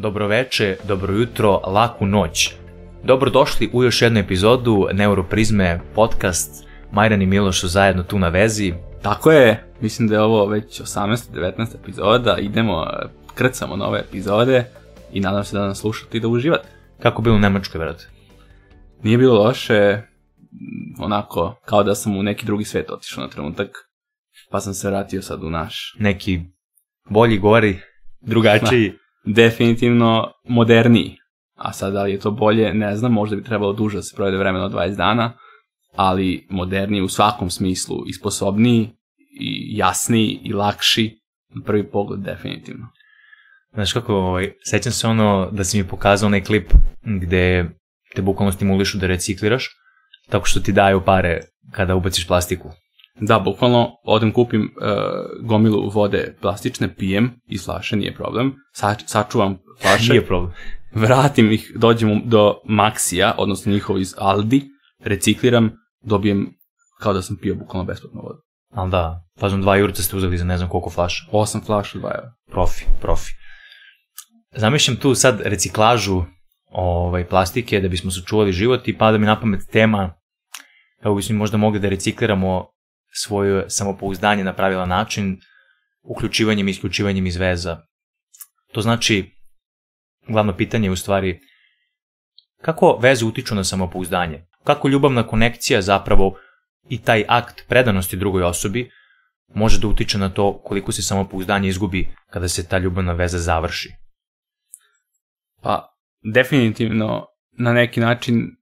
dobroveče, dobro jutro, laku noć. Dobrodošli u još jednu epizodu Neuroprizme podcast. Majran i Miloš su zajedno tu na vezi. Tako je, mislim da je ovo već 18. 19. epizoda, idemo, krcamo nove epizode i nadam se da nas slušate i da uživate. Kako bilo u Nemačkoj, brate? Nije bilo loše, onako, kao da sam u neki drugi svet otišao na trenutak, pa sam se vratio sad u naš. Neki bolji, gori, drugačiji. Definitivno moderniji. A sad da li je to bolje, ne znam, možda bi trebalo duže da se provede vremena od 20 dana, ali moderniji u svakom smislu i sposobniji i jasniji i lakši na prvi pogled definitivno. Znaš kako, ovaj, sećam se ono da si mi pokazao onaj klip gde te bukvalno stimulišu da recikliraš, tako što ti daju pare kada ubaciš plastiku. Da, bukvalno odem kupim uh, gomilu vode plastične, pijem iz flaše, nije problem, Sa, sačuvam flaše, Nije problem. vratim ih, dođem do Maxija, odnosno njihovo iz Aldi, recikliram, dobijem kao da sam pio bukvalno besplatnu vodu. Ali da, pazom, dva jurca ste uzeli za ne znam koliko flaša. Osam flaša, dva evra. Profi, profi. Zamišljam tu sad reciklažu ovaj, plastike da bismo sačuvali život i pada mi na pamet tema kako bismo možda mogli da recikliramo svoje samopouzdanje na pravilan način uključivanjem i isključivanjem iz veza. To znači, glavno pitanje je u stvari kako veze utiču na samopouzdanje? Kako ljubavna konekcija zapravo i taj akt predanosti drugoj osobi može da utiče na to koliko se samopouzdanje izgubi kada se ta ljubavna veza završi? Pa, definitivno, na neki način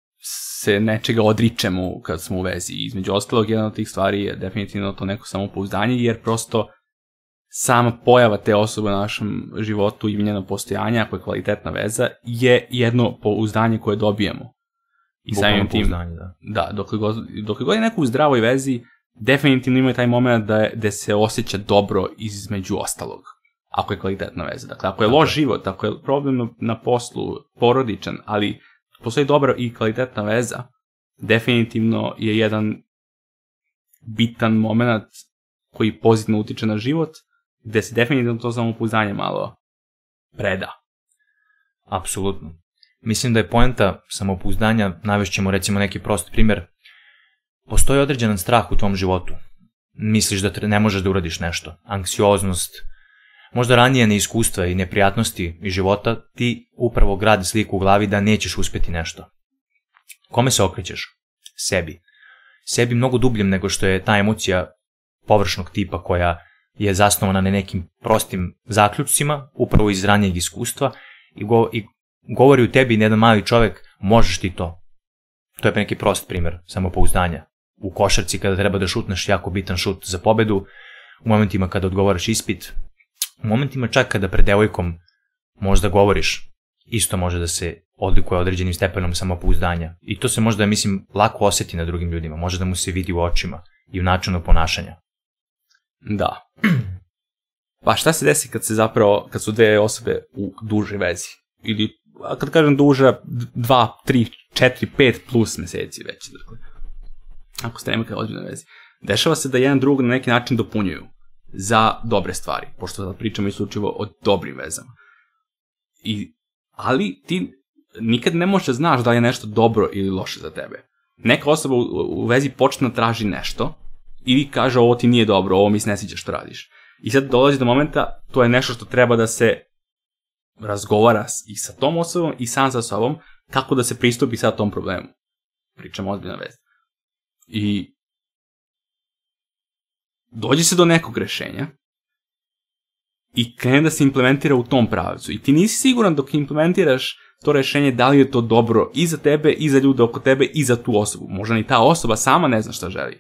se nečega odričemo kad smo u vezi. Između ostalog, jedna od tih stvari je definitivno to neko samopouzdanje, jer prosto sama pojava te osobe u našem životu i njeno postojanje, ako je kvalitetna veza, je jedno pouzdanje koje dobijemo. I samim tim, da. da, dok god, dok god je neko u zdravoj vezi, definitivno ima taj moment da, je, da se osjeća dobro između ostalog. Ako je kvalitetna veza. Dakle, ako je loš život, ako je problem na, na poslu, porodičan, ali postoji dobra i kvalitetna veza, definitivno je jedan bitan moment koji pozitivno utiče na život, gde se definitivno to samopouzdanje malo preda. Apsolutno. Mislim da je poenta samopouzdanja, navešćemo recimo neki prost primer, postoji određenan strah u tvom životu. Misliš da ne možeš da uradiš nešto. Anksioznost, možda ranije neiskustva i neprijatnosti iz života, ti upravo gradi sliku u glavi da nećeš uspeti nešto. Kome se okrećeš? Sebi. Sebi mnogo dubljem nego što je ta emocija površnog tipa koja je zasnovana na nekim prostim zaključcima, upravo iz ranijeg iskustva i, go, i govori u tebi jedan mali čovek, možeš ti to. To je neki prost primer samopouzdanja. U košarci kada treba da šutneš jako bitan šut za pobedu, u momentima kada odgovaraš ispit, u momentima čak kada pred devojkom možda govoriš, isto može da se odlikuje određenim stepenom samopouzdanja. I to se možda, mislim, lako oseti na drugim ljudima, može da mu se vidi u očima i u načinu ponašanja. Da. Pa šta se desi kad se zapravo, kad su dve osobe u duže vezi? Ili, kad kažem duža, dva, tri, četiri, pet plus meseci već. Dakle. Ako ste neka ozbiljna vezi. Dešava se da jedan drug na neki način dopunjuju za dobre stvari, pošto sad pričamo isključivo o dobrim vezama. I, ali ti nikad ne možeš da znaš da li je nešto dobro ili loše za tebe. Neka osoba u, u vezi počne da traži nešto ili kaže ovo ti nije dobro, ovo mi se ne sviđa što radiš. I sad dolazi do momenta, to je nešto što treba da se razgovara i sa tom osobom i sam sa sobom, kako da se pristupi sad tom problemu. Pričamo ozbiljna veza. I dođe se do nekog rešenja i krene da se implementira u tom pravcu. I ti nisi siguran dok implementiraš to rešenje da li je to dobro i za tebe, i za ljude oko tebe, i za tu osobu. Možda ni ta osoba sama ne zna šta želi.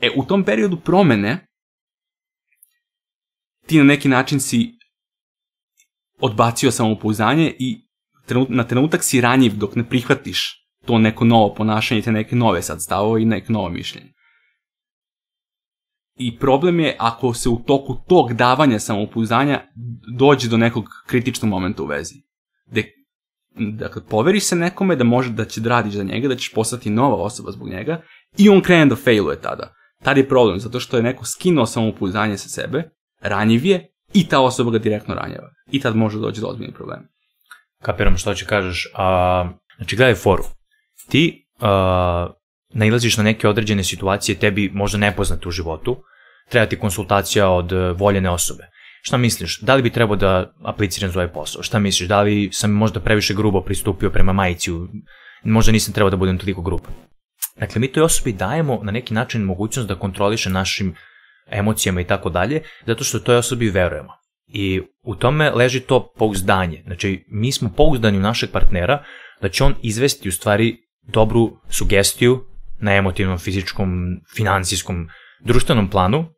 E, u tom periodu promene ti na neki način si odbacio samopouzdanje i na trenutak si ranjiv dok ne prihvatiš to neko novo ponašanje, te neke nove sad stavove i neke novo mišljenje. I problem je ako se u toku tog davanja samopouzdanja dođe do nekog kritičnog momenta u vezi. Gde, dakle, poveriš se nekome da može da će da radiš za njega, da ćeš postati nova osoba zbog njega i on krene da failuje tada. Tad je problem, zato što je neko skinuo samopouzdanje sa sebe, ranjiv je, i ta osoba ga direktno ranjava. I tad može doći do ozbiljnih problema. Kapiram što će kažeš. A, znači, gledaj foru. Ti a, nailaziš na neke određene situacije tebi možda nepoznate u životu, treba ti konsultacija od e, voljene osobe. Šta misliš? Da li bi trebao da apliciram za ovaj posao? Šta misliš? Da li sam možda previše grubo pristupio prema majici? Možda nisam trebao da budem toliko grub. Dakle, mi toj osobi dajemo na neki način mogućnost da kontroliše našim emocijama i tako dalje, zato što toj osobi verujemo. I u tome leži to pougzdanje. Znači, mi smo pouzdani u našeg partnera da će on izvesti u stvari dobru sugestiju na emotivnom, fizičkom, financijskom, društvenom planu,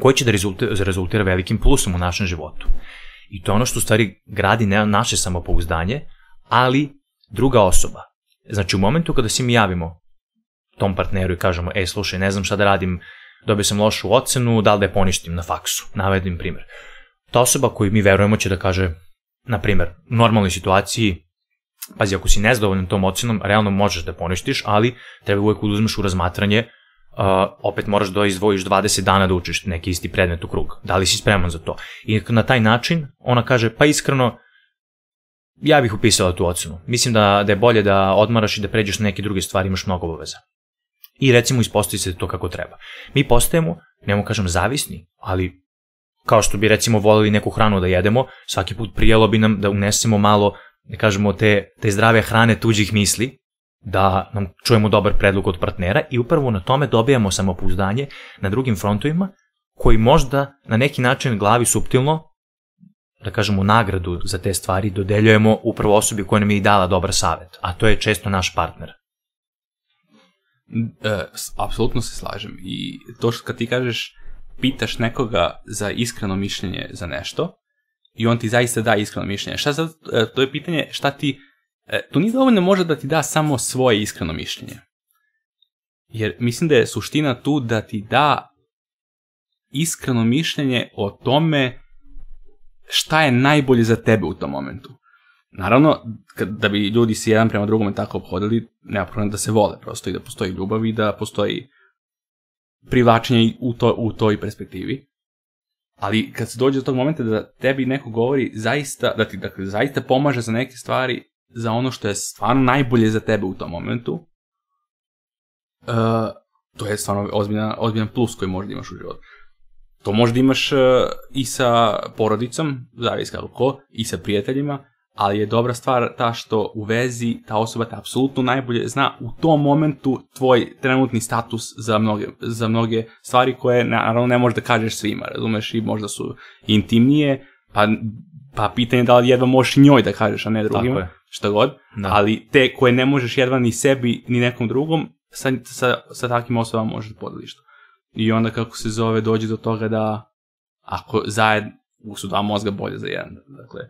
koji će da rezultira, rezultira velikim plusom u našem životu. I to je ono što u stvari gradi naše samopouzdanje, ali druga osoba. Znači u momentu kada se mi javimo tom partneru i kažemo, ej slušaj, ne znam šta da radim, dobio sam lošu ocenu, da li da je poništim na faksu, navedim primjer. Ta osoba koju mi verujemo će da kaže, na primjer, u normalnoj situaciji, pazi, ako si nezadovoljan tom ocenom, realno možeš da poništiš, ali treba uvek da uzmeš u razmatranje, uh, opet moraš da izdvojiš 20 dana da učiš neki isti predmet u krug. Da li si spreman za to? I na taj način ona kaže, pa iskreno, ja bih upisala tu ocenu. Mislim da, da je bolje da odmaraš i da pređeš na neke druge stvari, imaš mnogo obaveza. I recimo ispostavi se to kako treba. Mi postajemo, nemo kažem zavisni, ali kao što bi recimo volili neku hranu da jedemo, svaki put prijelo bi nam da unesemo malo, da kažemo, te, te zdrave hrane tuđih misli, da nam čujemo dobar predlog od partnera i upravo na tome dobijamo samopouzdanje na drugim frontovima koji možda na neki način glavi suptilno da kažemo, nagradu za te stvari dodeljujemo upravo osobi koja nam je i dala dobar savet, a to je često naš partner. E, apsolutno se slažem. I to što kad ti kažeš, pitaš nekoga za iskreno mišljenje za nešto, i on ti zaista da iskreno mišljenje. Šta za, e, to je pitanje šta ti, e, to nije dovoljno može da ti da samo svoje iskreno mišljenje. Jer mislim da je suština tu da ti da iskreno mišljenje o tome šta je najbolje za tebe u tom momentu. Naravno, da bi ljudi se jedan prema drugome tako obhodili, nema problem da se vole prosto i da postoji ljubav i da postoji privlačenje u, to, u toj perspektivi. Ali kad se dođe do tog momenta da tebi neko govori zaista, da ti dakle, zaista pomaže za neke stvari, za ono što je stvarno najbolje za tebe u tom momentu, uh, to je stvarno ozbiljan, ozbiljan plus koji možda imaš u životu. To možda imaš uh, i sa porodicom, zavis kako ko, i sa prijateljima, ali je dobra stvar ta što u vezi ta osoba te apsolutno najbolje zna u tom momentu tvoj trenutni status za mnoge, za mnoge stvari koje naravno ne možeš da kažeš svima, razumeš, i možda su intimnije, pa, pa pitanje da li jedva možeš njoj da kažeš, a ne drugima, šta god, da. ali te koje ne možeš jedva ni sebi, ni nekom drugom, sa, sa, sa takvim osobama možeš da podeliš to. I onda kako se zove, dođe do toga da ako zajedno, su dva mozga bolje za jedan, dakle,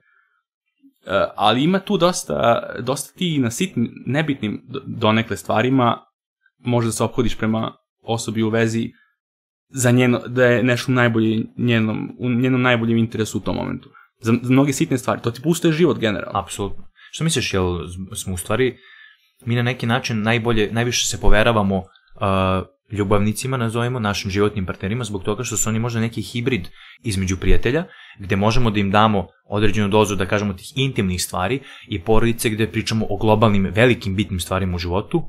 ali ima tu dosta, dosta ti na sitnim, nebitnim donekle stvarima možda se ophodiš prema osobi u vezi za njeno, da je nešto najbolje njenom, u njenom najboljem interesu u tom momentu. Za, za mnoge sitne stvari, to ti pustuje život generalno. Apsolutno. Što misliš, jel smo u stvari, mi na neki način najbolje, najviše se poveravamo uh, ljubavnicima, nazovemo, našim životnim partnerima, zbog toga što su oni možda neki hibrid između prijatelja, gde možemo da im damo određenu dozu, da kažemo, tih intimnih stvari i porodice gde pričamo o globalnim, velikim, bitnim stvarima u životu,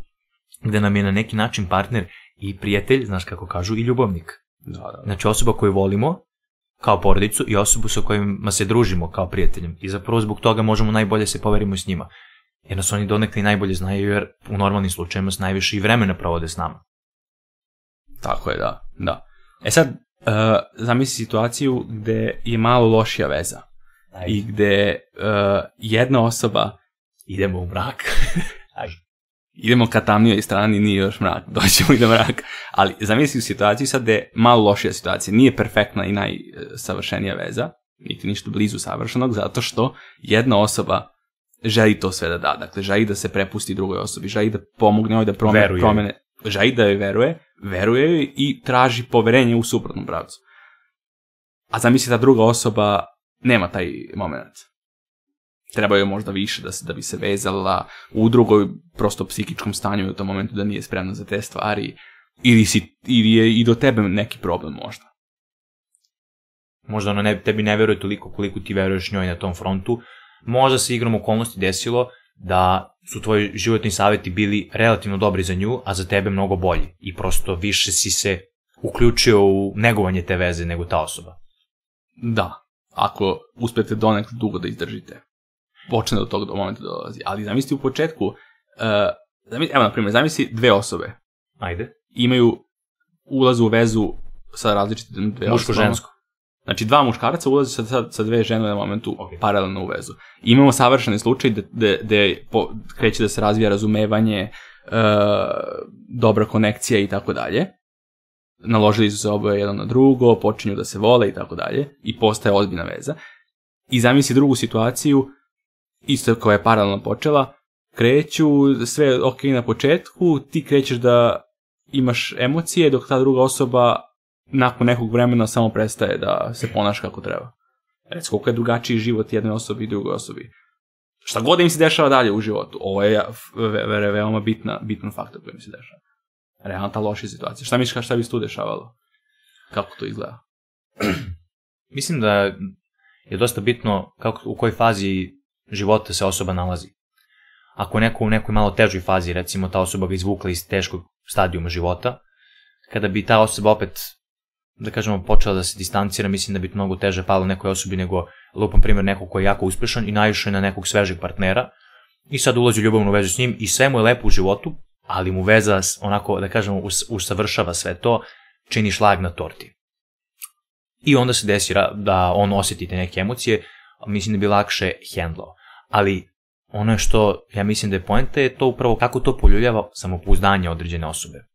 gde nam je na neki način partner i prijatelj, znaš kako kažu, i ljubavnik. Da, da, da. Znači osoba koju volimo kao porodicu i osobu sa kojima se družimo kao prijateljem. I zapravo zbog toga možemo najbolje se poverimo s njima. Jer nas oni donekle najbolje znaju jer u normalnim slučajima s najviše i vremena provode s nama. Tako je, da. da. E sad, uh, zamisli situaciju gde je malo lošija veza. Ajde. I gde uh, jedna osoba... Idemo u mrak. Ajde. Idemo ka tamnijoj strani, nije još mrak, doćemo i do mraka. Ali zamisli u situaciju sad gde je malo lošija situacija, nije perfektna i najsavršenija veza, niti ništa blizu savršenog, zato što jedna osoba želi to sve da da. Dakle, želi da se prepusti drugoj osobi, želi da pomogne ovoj da promene, promene želi da joj veruje, veruje joj i traži poverenje u suprotnom pravcu. A zamisli da druga osoba nema taj moment. Treba joj možda više da, se, da bi se vezala u drugoj prosto psihičkom stanju u tom momentu da nije spremna za te stvari ili, si, ili je i do tebe neki problem možda. možda ona ne, tebi ne veruje toliko koliko ti veruješ njoj na tom frontu, možda se igrom okolnosti desilo da su tvoji životni saveti bili relativno dobri za nju, a za tebe mnogo bolji i prosto više si se uključio u negovanje te veze nego ta osoba. Da, ako uspete donekle dugo da izdržite. Počne do tog do momenta dolazi. Ali zamisli u početku, uh, zamisli, evo na primjer, zamisli dve osobe Ajde. imaju ulazu u vezu sa različitim dve. Muško-žensko. Znači, dva muškarca ulaze sa, sa, sa dve žene na momentu Ok. paralelno u vezu. I imamo savršeni slučaj da, da, da po, kreće da se razvija razumevanje, e, dobra konekcija i tako dalje. Naložili su se oboje jedno na drugo, počinju da se vole i tako dalje. I postaje ozbiljna veza. I zamisli drugu situaciju, isto koja je paralelno počela, kreću, sve je ok na početku, ti krećeš da imaš emocije, dok ta druga osoba nakon nekog vremena samo prestaje da se ponaša kako treba. Reci, koliko je drugačiji život jedne osobe i drugoj osobi. Šta god im se dešava dalje u životu, ovo je ve, ve, veoma bitna, bitan faktor koji im se dešava. Realno ta loša situacija. Šta misliš šta bi se tu dešavalo? Kako to izgleda? Mislim da je dosta bitno kako, u kojoj fazi života se osoba nalazi. Ako je neko u nekoj malo težoj fazi, recimo ta osoba ga izvukla iz teškog stadijuma života, kada bi ta osoba opet, da kažemo, počela da se distancira, mislim da bi mnogo teže palo nekoj osobi nego, lupam primjer, nekog koji je jako uspešan i je na nekog svežeg partnera i sad ulazi u ljubavnu vezu s njim i sve mu je lepo u životu, ali mu veza, onako, da kažemo, us, usavršava sve to, čini šlag na torti. I onda se desi da on osjeti te neke emocije, mislim da bi lakše hendlao. Ali ono što ja mislim da je poenta je to upravo kako to poljuljava samopouzdanje određene osobe.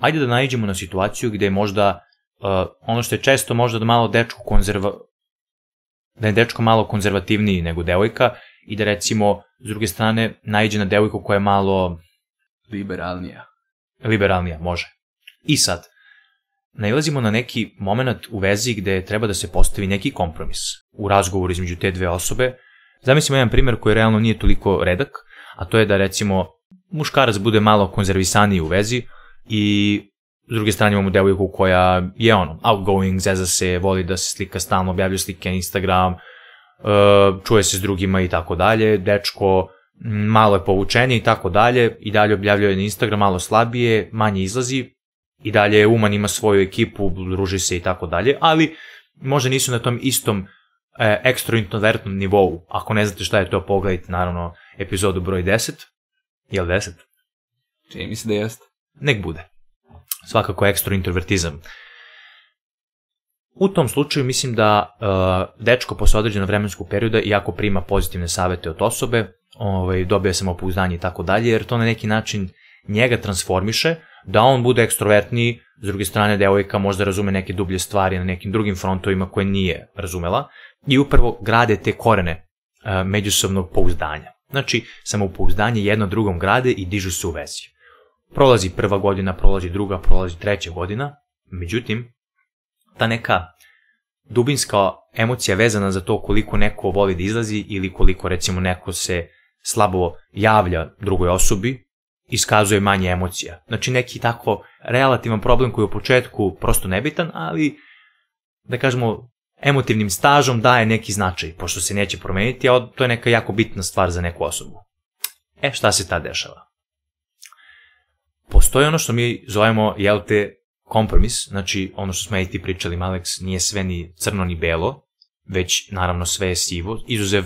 Ajde da naiđemo na situaciju gde možda uh, ono što je često možda da malo dečko konzerva da je dečko malo konzervativniji nego devojka i da recimo s druge strane naiđe na devojku koja je malo Liberalnija. liberalnija, može. I sad, nailazimo na neki moment u vezi gde treba da se postavi neki kompromis u razgovoru između te dve osobe. Zamislimo jedan primjer koji realno nije toliko redak, a to je da recimo muškarac bude malo konzervisaniji u vezi i s druge strane imamo devojku koja je ono, outgoing, zeza se, voli da se slika stalno, objavljuje slike na Instagram, uh, čuje se s drugima i tako dalje, dečko malo je povučeniji i tako dalje, i dalje objavljuje na Instagram malo slabije, manje izlazi, i dalje je uman, ima svoju ekipu, druži se i tako dalje, ali možda nisu na tom istom e, ekstrointrovertnom nivou. Ako ne znate šta je to, pogledajte naravno epizodu broj 10. Jel 10? Čini mi se da jeste. Nek bude. Svakako ekstrointrovertizam. U tom slučaju mislim da uh, dečko posle određenog vremenskog perioda, iako prima pozitivne savete od osobe, ovaj, dobija samopouzdanje i tako dalje, jer to na neki način njega transformiše, da on bude ekstrovertniji, s druge strane devojka možda razume neke dublje stvari na nekim drugim frontovima koje nije razumela, i upravo grade te korene uh, međusobnog pouzdanja. Znači, samopouzdanje jedno drugom grade i dižu se u vezi. Prolazi prva godina, prolazi druga, prolazi treća godina, međutim, ta neka dubinska emocija vezana za to koliko neko voli da izlazi ili koliko recimo neko se slabo javlja drugoj osobi, iskazuje manje emocija. Znači neki tako relativan problem koji je u početku prosto nebitan, ali da kažemo emotivnim stažom daje neki značaj, pošto se neće promeniti, a to je neka jako bitna stvar za neku osobu. E, šta se tad dešava? Postoji ono što mi zovemo, jel te, kompromis, znači ono što smo i ti pričali, Alex, nije sve ni crno ni belo, već naravno sve je sivo, izuzev,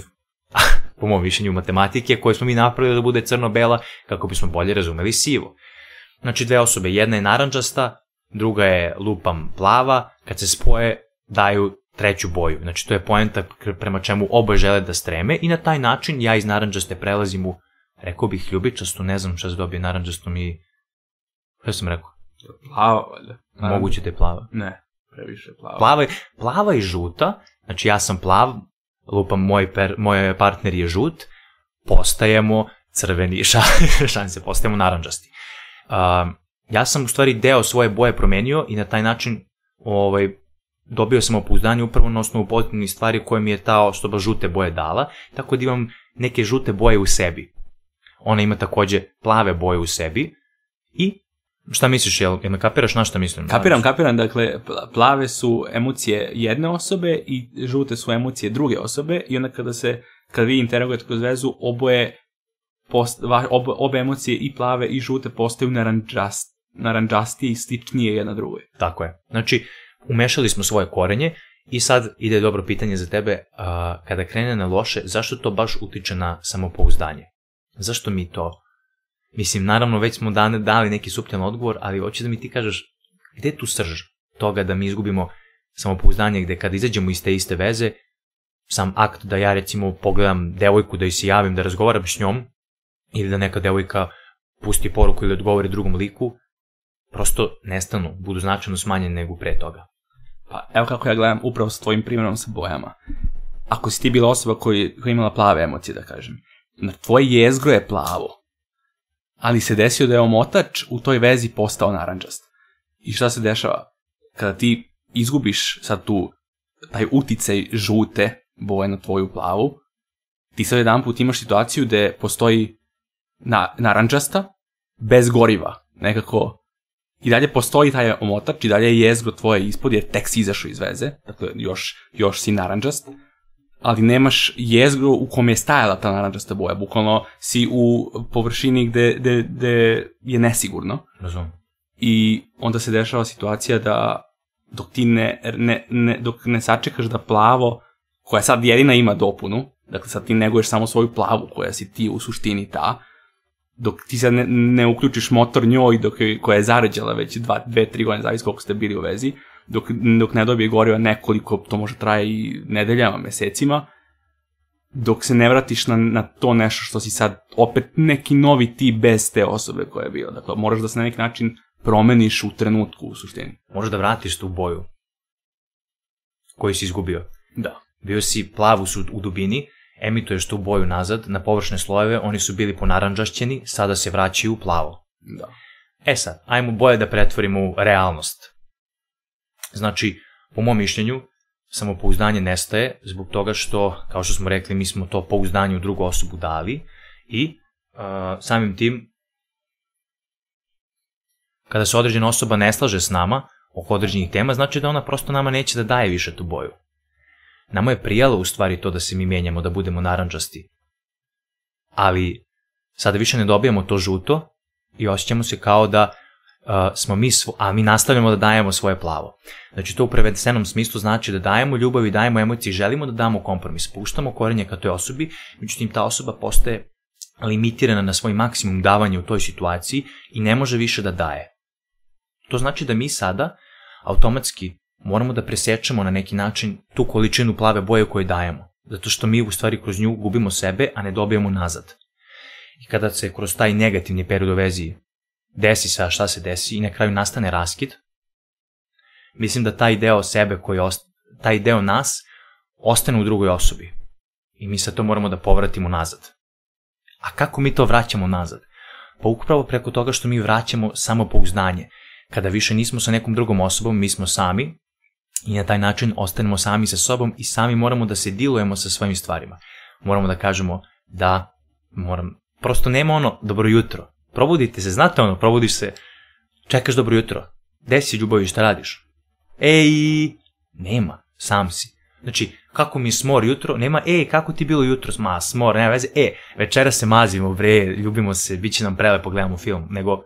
po mom mišljenju, matematike koje smo mi napravili da bude crno-bela kako bismo bolje razumeli sivo. Znači dve osobe, jedna je naranđasta, druga je lupam plava, kad se spoje daju treću boju. Znači to je poenta prema čemu oboje žele da streme i na taj način ja iz naranđaste prelazim u, rekao bih, ljubičastu, ne znam šta se dobije naranđastu mi... Šta sam rekao? Plava, valjda. Moguće da je plava. Ne, previše plava. Plava, je- plava i žuta, znači ja sam plav, lupam, moj, per, moj partner je žut, postajemo crveni, ša, šalim se, postajemo naranđasti. Um, ja sam u stvari deo svoje boje promenio i na taj način ovaj, dobio sam opouzdanje upravo na osnovu pozitivnih stvari koje mi je ta osoba žute boje dala, tako da imam neke žute boje u sebi. Ona ima takođe plave boje u sebi i Šta misliš, jel, jel me kapiraš na šta mislim? Kapiram, kapiram, dakle, pla- plave su emocije jedne osobe i žute su emocije druge osobe i onda kada se, kada vi interagujete kroz vezu, oboje, post, va, ob, obe emocije i plave i žute postaju naranđast, naranđastije i sličnije jedna drugoj. Tako je. Znači, umešali smo svoje korenje i sad ide dobro pitanje za tebe, a, kada krene na loše, zašto to baš utiče na samopouzdanje? Zašto mi to? Mislim, naravno, već smo dane, dali neki suptiljan odgovor, ali hoće da mi ti kažeš, gde je tu srž toga da mi izgubimo samopouzdanje, gde kada izađemo iz te iste veze, sam akt da ja recimo pogledam devojku, da joj se javim, da razgovaram s njom, ili da neka devojka pusti poruku ili odgovori drugom liku, prosto nestanu, budu značajno smanjene nego pre toga. Pa evo kako ja gledam upravo s tvojim primjerom sa bojama. Ako si ti bila osoba koji, koja je imala plave emocije, da kažem, na tvoje jezgro je plavo, ali se desio da je omotač u toj vezi postao naranđast. I šta se dešava? Kada ti izgubiš sad tu taj uticaj žute boje na tvoju plavu, ti sad jedan put imaš situaciju gde postoji na, naranđasta bez goriva. Nekako i dalje postoji taj omotač i dalje je jezgro tvoje ispod jer tek si izašao iz veze, dakle još, još si naranđast, ali nemaš jezgro u kome je stajala ta naranđasta boja, bukvalno si u površini gde, gde, gde je nesigurno Razumem. i onda se dešava situacija da dok ti ne, ne, ne, dok ne sačekaš da plavo, koja sad jedina ima dopunu, dakle sad ti neguješ samo svoju plavu koja si ti u suštini ta, dok ti sad ne, ne uključiš motor njoj dok je, koja je zarađala već dva, dve, tri godine, zavis koliko ste bili u vezi, dok, dok ne dobije goriva nekoliko, to može traje i nedeljama, mesecima, dok se ne vratiš na, na to nešto što si sad opet neki novi ti bez te osobe koja je bila. Dakle, moraš da se na neki način promeniš u trenutku u suštini. Možeš da vratiš tu boju koju si izgubio. Da. Bio si plavu su u dubini, emituješ tu boju nazad, na površne slojeve, oni su bili ponaranđašćeni, sada se vraćaju u plavo. Da. E sad, ajmo boje da pretvorimo u realnost. Znači, po mom mišljenju, samopouzdanje nestaje zbog toga što, kao što smo rekli, mi smo to pouzdanje u drugu osobu dali i uh, samim tim, kada se određena osoba ne slaže s nama oko određenih tema, znači da ona prosto nama neće da daje više tu boju. Nama je prijalo u stvari to da se mi menjamo, da budemo naranđasti. Ali sada više ne dobijamo to žuto i osjećamo se kao da uh, smo mi, svo, a mi nastavljamo da dajemo svoje plavo. Znači to u prevedesenom smislu znači da dajemo ljubav i dajemo emocije i želimo da damo kompromis. Puštamo korenje ka toj osobi, međutim ta osoba postaje limitirana na svoj maksimum davanja u toj situaciji i ne može više da daje. To znači da mi sada automatski moramo da presečemo na neki način tu količinu plave boje koju dajemo. Zato što mi u stvari kroz nju gubimo sebe, a ne dobijemo nazad. I kada se kroz taj negativni period u vezi desi sa šta se desi i na kraju nastane raskid, mislim da taj deo sebe koji ost... taj deo nas ostane u drugoj osobi. I mi sad to moramo da povratimo nazad. A kako mi to vraćamo nazad? Pa upravo preko toga što mi vraćamo samopouzdanje. Kada više nismo sa nekom drugom osobom, mi smo sami i na taj način ostanemo sami sa sobom i sami moramo da se dilujemo sa svojim stvarima. Moramo da kažemo da moram, prosto nema ono dobro jutro. Probudite se, znate ono, probudiš se, čekaš dobro jutro. Gde si ljubavi, šta radiš? Ej, nema, sam si. Znači, kako mi smor jutro, nema, ej, kako ti bilo jutro, ma, smor, nema veze, e, večera se mazimo, bre, ljubimo se, bit će nam prelepo, gledamo film, nego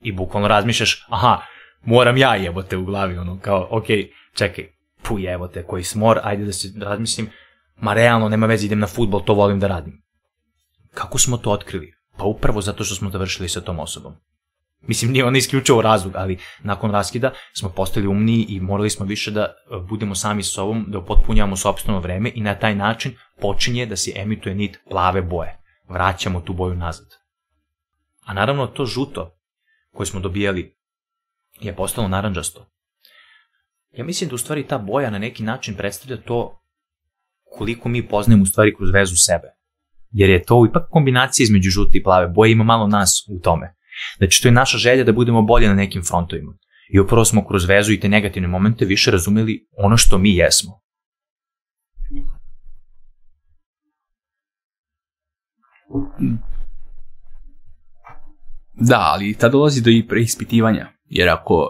i bukvalno razmišljaš, aha, moram ja jebote u glavi, ono, kao, ok, čekaj, pu jebote, koji smor, ajde da se razmislim, ma realno, nema veze, idem na futbol, to volim da radim. Kako smo to otkrili? Pa upravo zato što smo završili sa tom osobom. Mislim, nije on isključivo razlog, ali nakon raskida smo postali umniji i morali smo više da e, budemo sami s sobom, da upotpunjavamo sobstveno vreme i na taj način počinje da se emituje nit plave boje. Vraćamo tu boju nazad. A naravno to žuto koje smo dobijali je postalo naranđasto. Ja mislim da u stvari ta boja na neki način predstavlja to koliko mi poznajemo u stvari kroz vezu sebe. Jer je to ipak kombinacija između žute i plave boje, ima malo nas u tome. Znači, to je naša želja da budemo bolje na nekim frontovima. I upravo smo kroz vezu i te negativne momente više razumeli ono što mi jesmo. Da, ali tad dolazi do i preispitivanja, jer ako,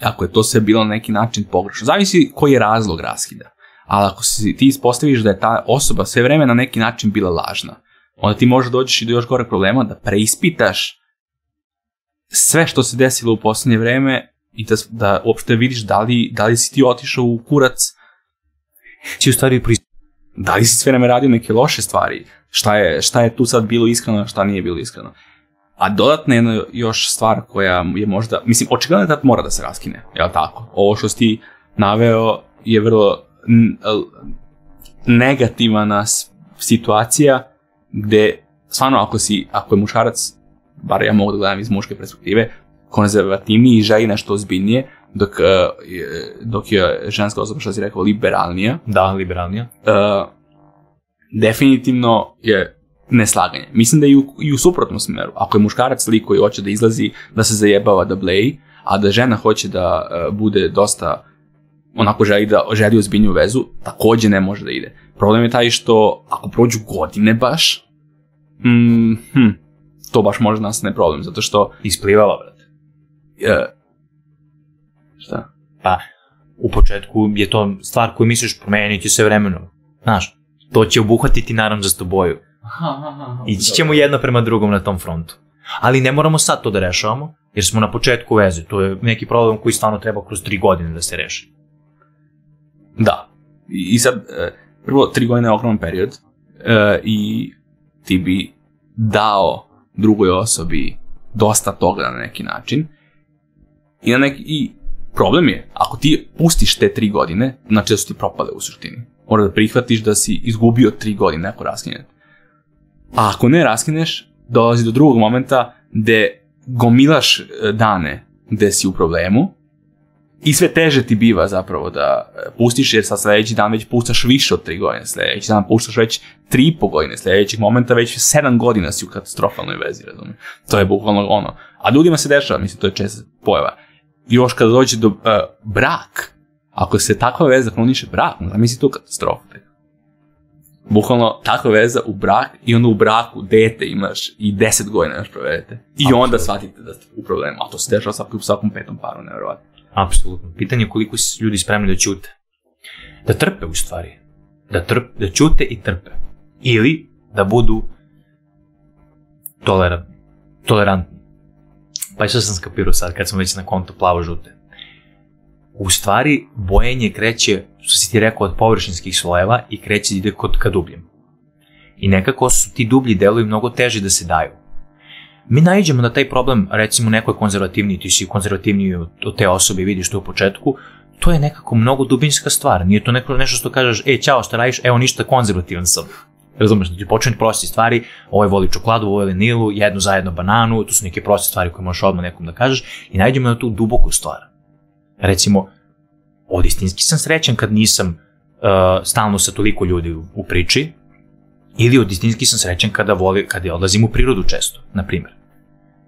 ako je to sve bilo na neki način pogrešno, zavisi koji je razlog raskida. Ali ako si, ti ispostaviš da je ta osoba sve vreme na neki način bila lažna, onda ti možda dođeš i do još gore problema da preispitaš sve što se desilo u poslednje vreme i da, da uopšte vidiš da li, da li si ti otišao u kurac, Ti u stvari pri... da li si sve vreme radio neke loše stvari, šta je, šta je tu sad bilo iskreno, šta nije bilo iskreno. A dodatna jedna još stvar koja je možda, mislim, očigledno je da mora da se raskine, jel tako? Ovo što si ti naveo je vrlo negativna situacija gde stvarno ako si, ako je muškarac, bar ja mogu da gledam iz muške perspektive, konzervativniji i želi nešto ozbiljnije, dok, je- dok je ženska osoba, što si rekao, liberalnija, Da, liberalnija. uh, definitivno je neslaganje. Mislim da je i u, i u suprotnom smeru. Ako je muškarac lik koji hoće da izlazi, da se zajebava, da bleji, a da žena hoće da uh, bude dosta onako želi da želi ozbiljnju vezu, takođe ne može da ide. Problem je taj što ako prođu godine baš, mm, hm, to baš može nastane problem, zato što Isplivala, brate. uh, šta? Pa, u početku je to stvar koju misliš promeniti se vremenom. Znaš, to će obuhvatiti naranđastu boju. Ići ćemo jedno prema drugom na tom frontu. Ali ne moramo sad to da rešavamo, jer smo na početku veze. To je neki problem koji stvarno treba kroz tri godine da se reši. Da. I, i sad, e, prvo, tri godine je ogroman period e, i ti bi dao drugoj osobi dosta toga na neki način. I, na neki, I problem je, ako ti pustiš te tri godine, znači da su ti propale u suštini. Mora da prihvatiš da si izgubio tri godine neko raskinje. A ako ne raskineš, dolazi do drugog momenta gde gomilaš e, dane gde si u problemu i sve teže ti biva zapravo da e, pustiš, jer sad sledeći dan već puštaš više od tri godine, sledeći dan puštaš već tri i po godine, sledećeg momenta već sedam godina si u katastrofalnoj vezi, razumiješ? To je bukvalno ono. A ljudima se dešava, mislim, to je česta pojava. Još kada dođe do uh, brak, ako se takva veza promeniše brak, onda misli tu katastrofa. Bukvalno takva veza u brak i onda u braku dete imaš i 10 godina još provedete. I onda shvatite da ste u problemu. A to se dešava u svakom petom paru, nevjerovatno. Apsolutno. Pitanje je koliko su ljudi spremni da ćute. Da trpe u stvari. Da, trp, da ćute i trpe. Ili da budu tolera, tolerantni. Pa što sam skapirao sad kad smo već na kontu plavo-žute. U stvari, bojenje kreće, što si ti rekao, od površinskih slojeva i kreće ide kod ka dubljem. I nekako su ti dublji delovi mnogo teži da se daju. Mi naiđemo na taj problem, recimo neko je konzervativniji, ti si konzervativniji od, te osobe vidiš to u početku, to je nekako mnogo dubinska stvar. Nije to neko, nešto što kažeš, e, čao, šta radiš, evo ništa, konzervativan sam. Razumeš, da ti počne prosti stvari, ovaj voli čokoladu, ovaj voli nilu, jednu zajedno bananu, to su neke proste stvari koje možeš odmah nekom da kažeš i nađemo na tu duboku stvar. Recimo, od istinski sam srećan kad nisam uh, stalno sa toliko ljudi u, u priči, ili od istinski sam srećan kada, voli, kada odlazim u prirodu često, na primjer.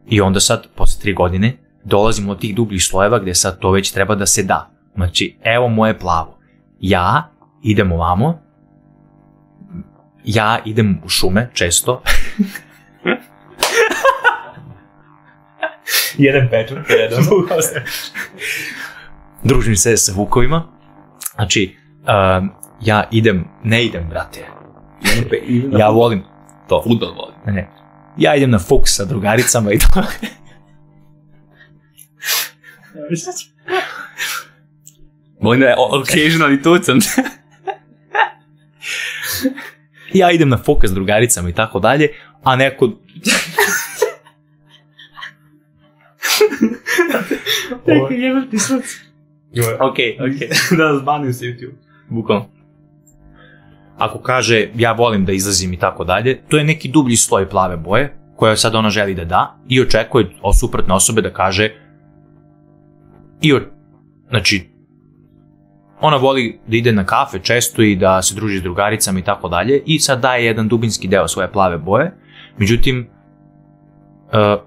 I onda sad, posle tri godine, dolazimo do tih dubljih slojeva gde sad to već treba da se da. Znači, evo moje plavo. Ja idem ovamo, ja idem u šume često. Jedan pečur, jedan Družim se sa vukovima. Znači, um, ja idem, ne idem, brate. Ja volim to. Futbol voli. Ne, ne. Ja, idem na fokus, drugaricam in tako. Bojne, occasionally tudi sem. ja, idem na fokus s drugaricami in tako dalje, a ne kot. Tako je, je bilo tisoč. Ok, ok, da zbanim se YouTube. Bukom. Ako kaže ja volim da izlazim i tako dalje, to je neki dublji sloj plave boje koja sad ona želi da da i očekuje od suprotne osobe da kaže i o, znači ona voli da ide na kafe često i da se druži s drugaricama i tako dalje i sad daje jedan dubinski deo svoje plave boje, međutim uh,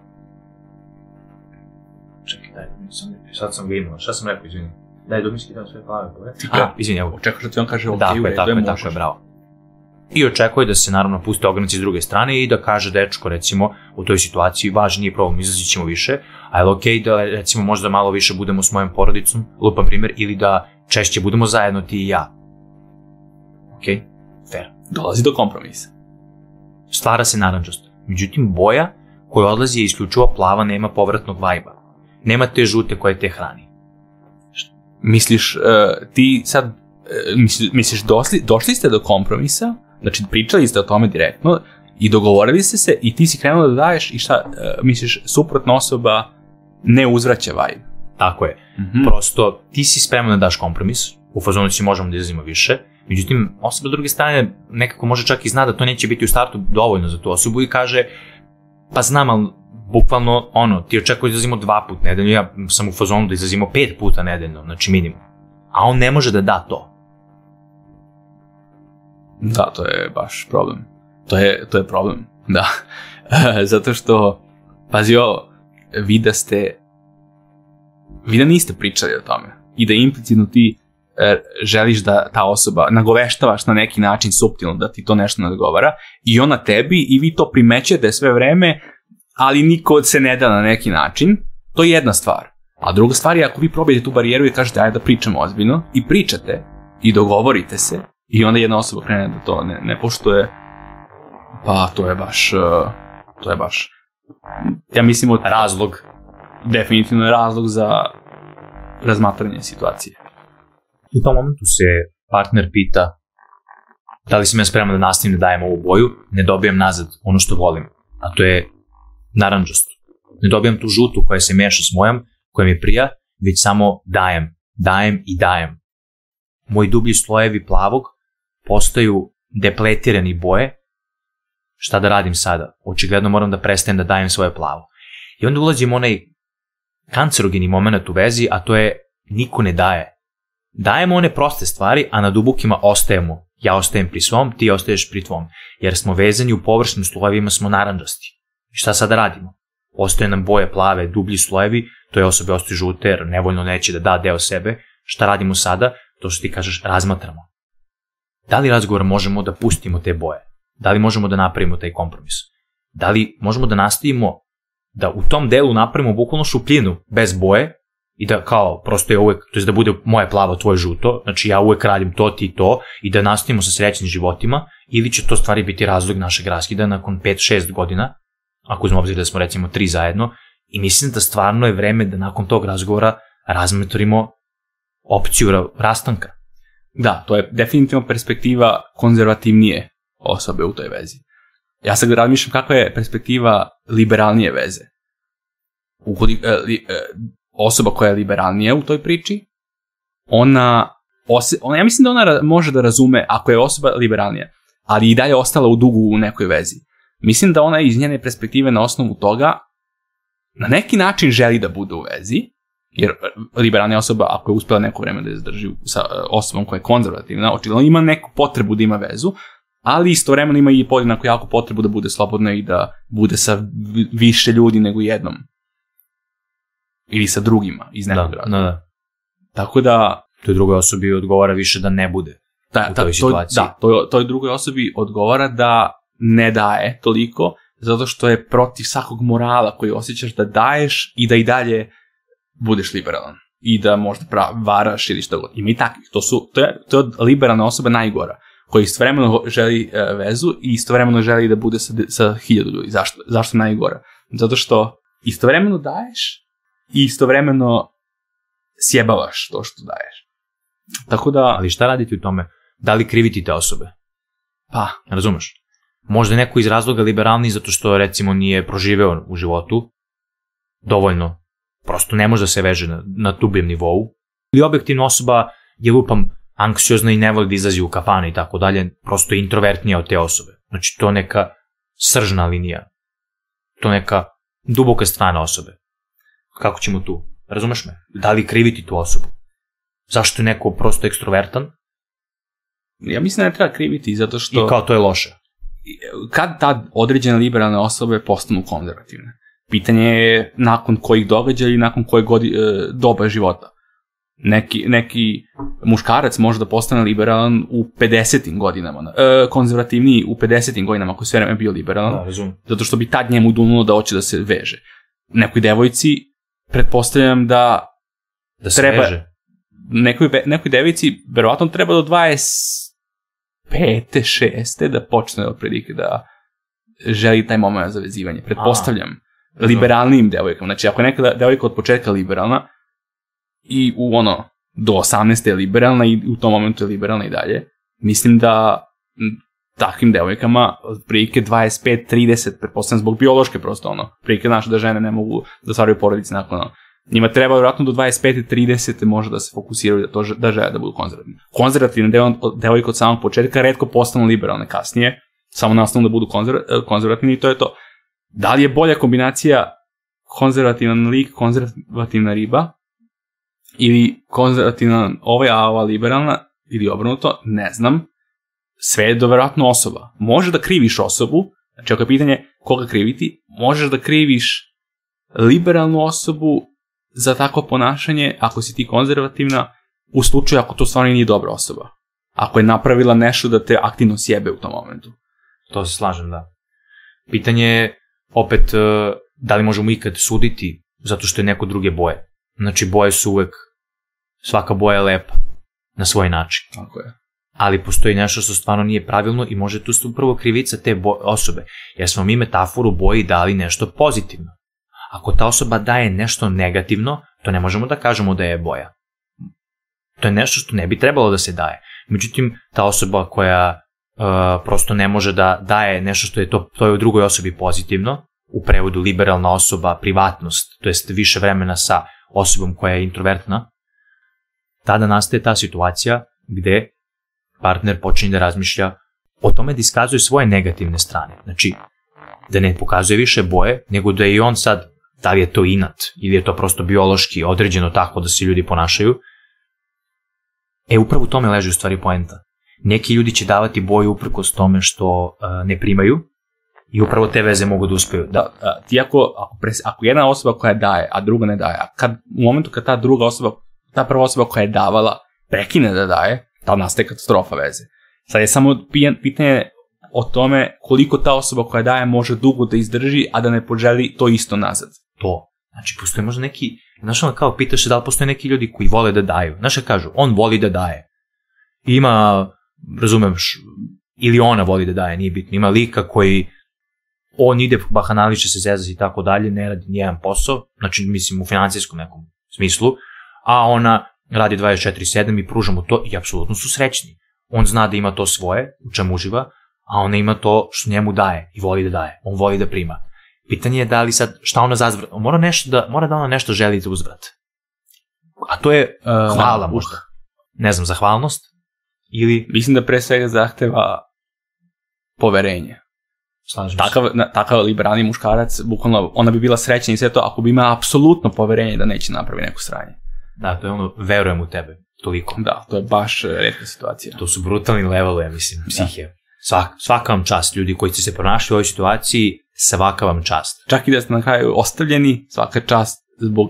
čekaj, daj, sam, sad sam ga imao, šta sam rekao, izvini, daj dubinski deo svoje plave boje, a, izvini, evo, Očekaš da ti on kaže ok, tako u je, redu tako je, tako je, bravo. I očekuje da se naravno puste ogranci s druge strane i da kaže dečko recimo u toj situaciji važno nije problem, izlazit ćemo više, a je li okej okay da recimo možda malo više budemo s mojom porodicom, lupam primjer, ili da češće budemo zajedno ti i ja. Ok, fair. Dolazi do kompromisa. Stvara se naranđost. Međutim, boja koja odlazi je isključivo plava, nema povratnog vajba. Nema te žute koje te hrani. Misliš, uh, ti sad, uh, misliš, misliš dosli, došli ste do kompromisa, znači pričali ste o tome direktno i dogovorili ste se i ti si krenuo da daješ i šta, uh, misliš, suprotna osoba ne uzvraća vibe. Tako je. Mm -hmm. Prosto, ti si spreman da daš kompromis, u fazonu si možemo da izazimo više, međutim, osoba s druge strane nekako može čak i zna da to neće biti u startu dovoljno za tu osobu i kaže, pa znam, ali bukvalno, ono, ti očekuješ da izlazimo dva puta nedeljno, ja sam u fazonu da izlazimo pet puta nedeljno, znači minimum. A on ne može da da to. Da, to je baš problem. To je, to je problem, da. Zato što, pazi ovo, vi da ste, vi da niste pričali o tome i da implicitno ti e, želiš da ta osoba nagoveštavaš na neki način suptilno da ti to nešto nadgovara i ona tebi i vi to primećete sve vreme ali niko se ne da na neki način, to je jedna stvar. A druga stvar je ako vi probijete tu barijeru i kažete ajde da pričamo ozbiljno i pričate i dogovorite se i onda jedna osoba krene da to ne, ne poštuje, pa to je baš, uh, to je baš, ja mislim od razlog, definitivno je razlog za razmatranje situacije. U tom momentu se partner pita da li sam ja spreman da nastavim da dajem ovu boju, ne dobijem nazad ono što volim, a to je naranđastu. Ne dobijam tu žutu koja se meša s mojom, koja mi prija, već samo dajem, dajem i dajem. Moji dublji slojevi plavog postaju depletirani boje. Šta da radim sada? Očigledno moram da prestanem da dajem svoje plavo. I onda ulazim onaj kancerogeni moment u vezi, a to je niko ne daje. Dajemo one proste stvari, a na dubokima ostajemo. Ja ostajem pri svom, ti ostaješ pri tvom. Jer smo vezani u površnim slojevima smo naranđasti. I šta sad radimo? Ostaje nam boje plave, dublji slojevi, to je osobe ostaju žute jer nevoljno neće da da deo sebe. Šta radimo sada? To što ti kažeš, razmatramo. Da li razgovor možemo da pustimo te boje? Da li možemo da napravimo taj kompromis? Da li možemo da nastavimo da u tom delu napravimo bukvalno šupljinu bez boje i da kao prosto je uvek, to je da bude moje plavo, tvoje žuto, znači ja uvek radim to, ti to i da nastavimo sa srećnim životima ili će to stvari biti razlog našeg raskida nakon 5-6 godina ako uzmemo obzir da smo recimo tri zajedno, i mislim da stvarno je vreme da nakon tog razgovora razmetorimo opciju rastanka. Da, to je definitivno perspektiva konzervativnije osobe u toj vezi. Ja sad razmišljam kakva je perspektiva liberalnije veze. Ukoli, e, li, e, osoba koja je liberalnija u toj priči, ona, ose, ona, ja mislim da ona može da razume ako je osoba liberalnija, ali i dalje ostala u dugu u nekoj vezi. Mislim da ona iz njene perspektive na osnovu toga na neki način želi da bude u vezi, jer liberalna osoba, ako je uspela neko vreme da je zadrži sa e, osobom koja je konzervativna, očigledno ima neku potrebu da ima vezu, ali istovremeno ima i podjednako jako potrebu da bude slobodna i da bude sa više ljudi nego jednom. Ili sa drugima iz nekog da, razloga. Da, da. Tako da... Toj drugoj osobi odgovara više da ne bude da, u toj situaciji. To, da, toj, toj drugoj osobi odgovara da ne daje toliko, zato što je protiv svakog morala koji osjećaš da daješ i da i dalje budeš liberalan i da možda prav, varaš ili što god. Ima i takvih. To, su, to, je, to je od liberalne osobe najgora koji istovremeno želi e, vezu i istovremeno želi da bude sa, sa hiljadu ljudi. Zašto? Zašto najgora? Zato što istovremeno daješ i istovremeno sjebavaš to što daješ. Tako da... Ali šta raditi u tome? Da li kriviti te osobe? Pa. Razumeš? Možda neko iz razloga liberalni zato što recimo nije proživeo u životu dovoljno. Prosto ne može da se veže na, na dubljem nivou. Ili objektivna osoba je lupam anksiozna i ne voli da izlazi u kafane i tako dalje, prosto je introvertnija od te osobe. Znači to neka sržna linija. To neka duboka strana osobe. Kako ćemo tu? Razumeš me? Da li kriviti tu osobu? Zašto je neko prosto ekstrovertan? Ja mislim da ne treba kriviti, zato što... I kao to je loše kad tad određene liberalne osobe postanu konzervativne? Pitanje je nakon kojih događaja i nakon koje godi, e, doba života. neki, neki muškarac može da postane liberalan u 50. godinama, e, konzervativniji u 50. godinama ako sve vreme bio liberalan, Da, razumem. zato što bi tad njemu dunulo da hoće da se veže. Nekoj devojci, pretpostavljam da Da se Treba- veže. nekoj, nekoj devici verovatno treba do 25. 6. da počne otprilike da želi taj moment za vezivanje. Pretpostavljam. Liberalnijim devojkama. Znači, ako je neka devojka od početka liberalna i u ono, do 18. je liberalna i u tom momentu je liberalna i dalje, mislim da takvim devojkama otprilike 25, 30, pretpostavljam zbog biološke prosto ono, prilike znaš da žene ne mogu da stvaraju porodice nakon ono. Njima treba vjerojatno do 25. 30. može da se fokusiraju da, to, da žele da budu konzervativni. Konzervativne devo- devojke od samog početka redko postanu liberalne kasnije, samo nastavno da budu konzerva- konzervativni i to je to. Da li je bolja kombinacija konzervativan lik, konzervativna riba ili konzervativna ovaj, a ova liberalna ili obrnuto, ne znam. Sve je doverovatno osoba. Može da kriviš osobu, znači ako je pitanje koga kriviti, možeš da kriviš liberalnu osobu za takvo ponašanje ako si ti konzervativna u slučaju ako to stvarno nije dobra osoba. Ako je napravila nešto da te aktivno sjebe u tom momentu. To se slažem, da. Pitanje je, opet, e, da li možemo ikad suditi zato što je neko druge boje. Znači, boje su uvek, svaka boja je lepa na svoj način. Tako je. Ali postoji nešto što stvarno nije pravilno i može tu su upravo krivica te osobe. Jer smo mi metaforu boji dali nešto pozitivno. Ako ta osoba daje nešto negativno, to ne možemo da kažemo da je boja. To je nešto što ne bi trebalo da se daje. Međutim, ta osoba koja uh, prosto ne može da daje nešto što je to, to je u drugoj osobi pozitivno, u prevodu liberalna osoba, privatnost, to jest više vremena sa osobom koja je introvertna, tada nastaje ta situacija gde partner počinje da razmišlja o tome da iskazuje svoje negativne strane. Znači, da ne pokazuje više boje, nego da je i on sad, da li je to inat, ili je to prosto biološki određeno tako da se ljudi ponašaju. E, upravo u tome leži u stvari poenta. Neki ljudi će davati boju uprkos tome što ne primaju i upravo te veze mogu da uspeju. Da, ti ako, ako, pres, ako jedna osoba koja daje, a druga ne daje, a kad, u momentu kad ta druga osoba, ta prva osoba koja je davala, prekine da daje, ta nastaje katastrofa veze. Sad je samo pitanje o tome koliko ta osoba koja daje može dugo da izdrži, a da ne poželi to isto nazad. to. Znači, postoje možda neki, znaš ono kao pitaš se da li postoje neki ljudi koji vole da daju. Znaš kažu, on voli da daje. Ima, razumeš, ili ona voli da daje, nije bitno. Ima lika koji on ide, bahanaliče se zezas i tako dalje, ne radi nijedan posao, znači mislim u financijskom nekom smislu, a ona radi 24-7 i pruža mu to i apsolutno su srećni. On zna da ima to svoje, u čemu uživa, a ona ima to što njemu daje i voli da daje. On voli da prima. Pitanje je da li sad, šta ona zazvrat, mora, nešto da, mora da ona nešto želi za uzvrat. A to je Uh, hvala možda. Ne znam, zahvalnost ili... Mislim da pre svega zahteva poverenje. Slažem se. Takav, na, takav liberalni muškarac, bukvalno, ona bi bila srećna i sve to ako bi imala apsolutno poverenje da neće napravi neko sranje. Da, to je ono, verujem u tebe, toliko. Da, to je baš e, redka situacija. To su brutalni leveli, ja mislim, psihije. Svak, svaka vam čast, ljudi koji ste se pronašli u ovoj situaciji, svaka vam čast. Čak i da ste na kraju ostavljeni, svaka čast zbog